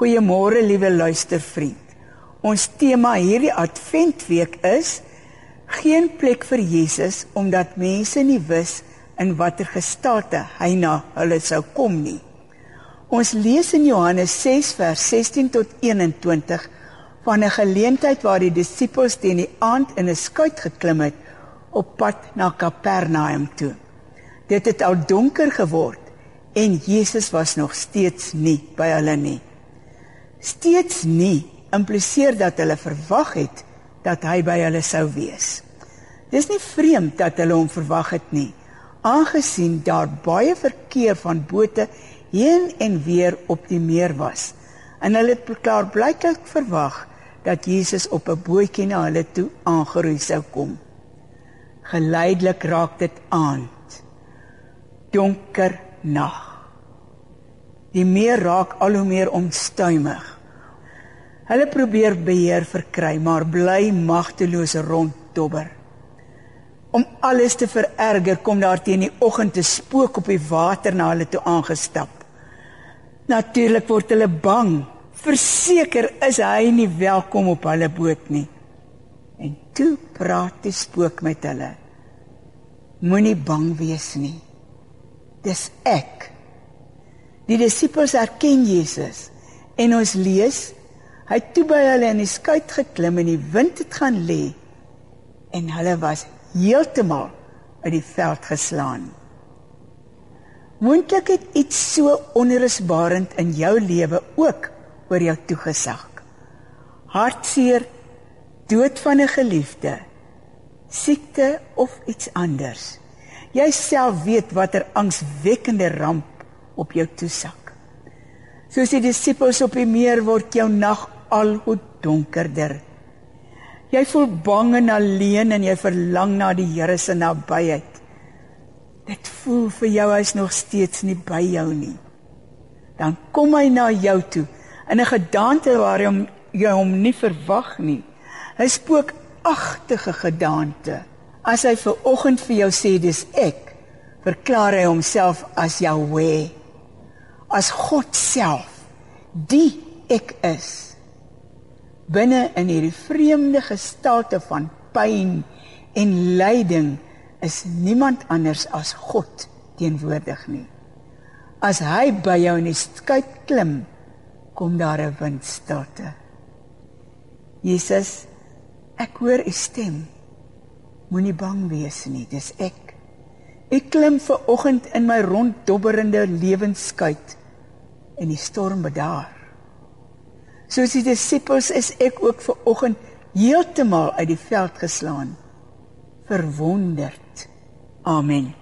Goeiemôre liewe luistervriend. Ons tema hierdie Adventweek is geen plek vir Jesus omdat mense nie wis in watter gestate hy na hulle sou kom nie. Ons lees in Johannes 6 vers 16 tot 21 van 'n geleentheid waar die disippels teen die aand in 'n skuit geklim het op pad na Kapernaum toe. Dit het al donker geword en Jesus was nog steeds nie by hulle nie. Steeds nie impliseer dat hulle verwag het dat hy by hulle sou wees. Dis nie vreemd dat hulle hom verwag het nie, aangesien daar baie verkeer van bote heen en weer op die meer was. En hulle het klaar blyklik verwag dat Jesus op 'n bootjie na hulle toe aangeroei sou kom. Geleidelik raak dit aand. Donker nag. Die meer raak al hoe meer onstuimig. Hulle probeer beheer verkry, maar bly magteloos ronddobber. Om alles te vererger, kom daar teen die oggend 'n spook op die water na hulle toe aangestap. Natuurlik word hulle bang. Verseker is hy nie welkom op hulle boot nie. En toe praat die spook met hulle. Moenie bang wees nie. Dis ek. Die disippels erken Jesus en ons lees Hy het toe by hulle in die skuit geklim en die wind het gaan lê en hulle was heeltemal uit die veld geslaan. Moontlik het iets so onrusbarend in jou lewe ook oor jou toegesag. Hartseer, dood van 'n geliefde, siekte of iets anders. Jy self weet watter angswekkende ramp op jou toesak. Soos die disippels op die meer word jou nag al hoe donkerder. Jy voel bang en alleen en jy verlang na die Here se nabyheid. Dit voel vir jou hy's nog steeds nie by jou nie. Dan kom hy na jou toe in 'n gedaante waar jy hom nie verwag nie. 'n Spookagtige gedaante. As hy ver oggend vir jou sê dis ek, verklaar hy homself as Jahweh. As God self, die ek is binne in hierdie vreemde gestalte van pyn en lyding is niemand anders as God teenwoordig nie. As hy by jou in die skuit klim, kom daar 'n windstilte. Jesus, ek hoor u stem. Moenie bang wees nie, dis ek. Ek klim ver oggend in my ronddobberende lewensskuit en die storm bedaar. Soos die disippels is ek ook ver oggend heeltemal uit die veld geslaan. Verwonderd. Amen.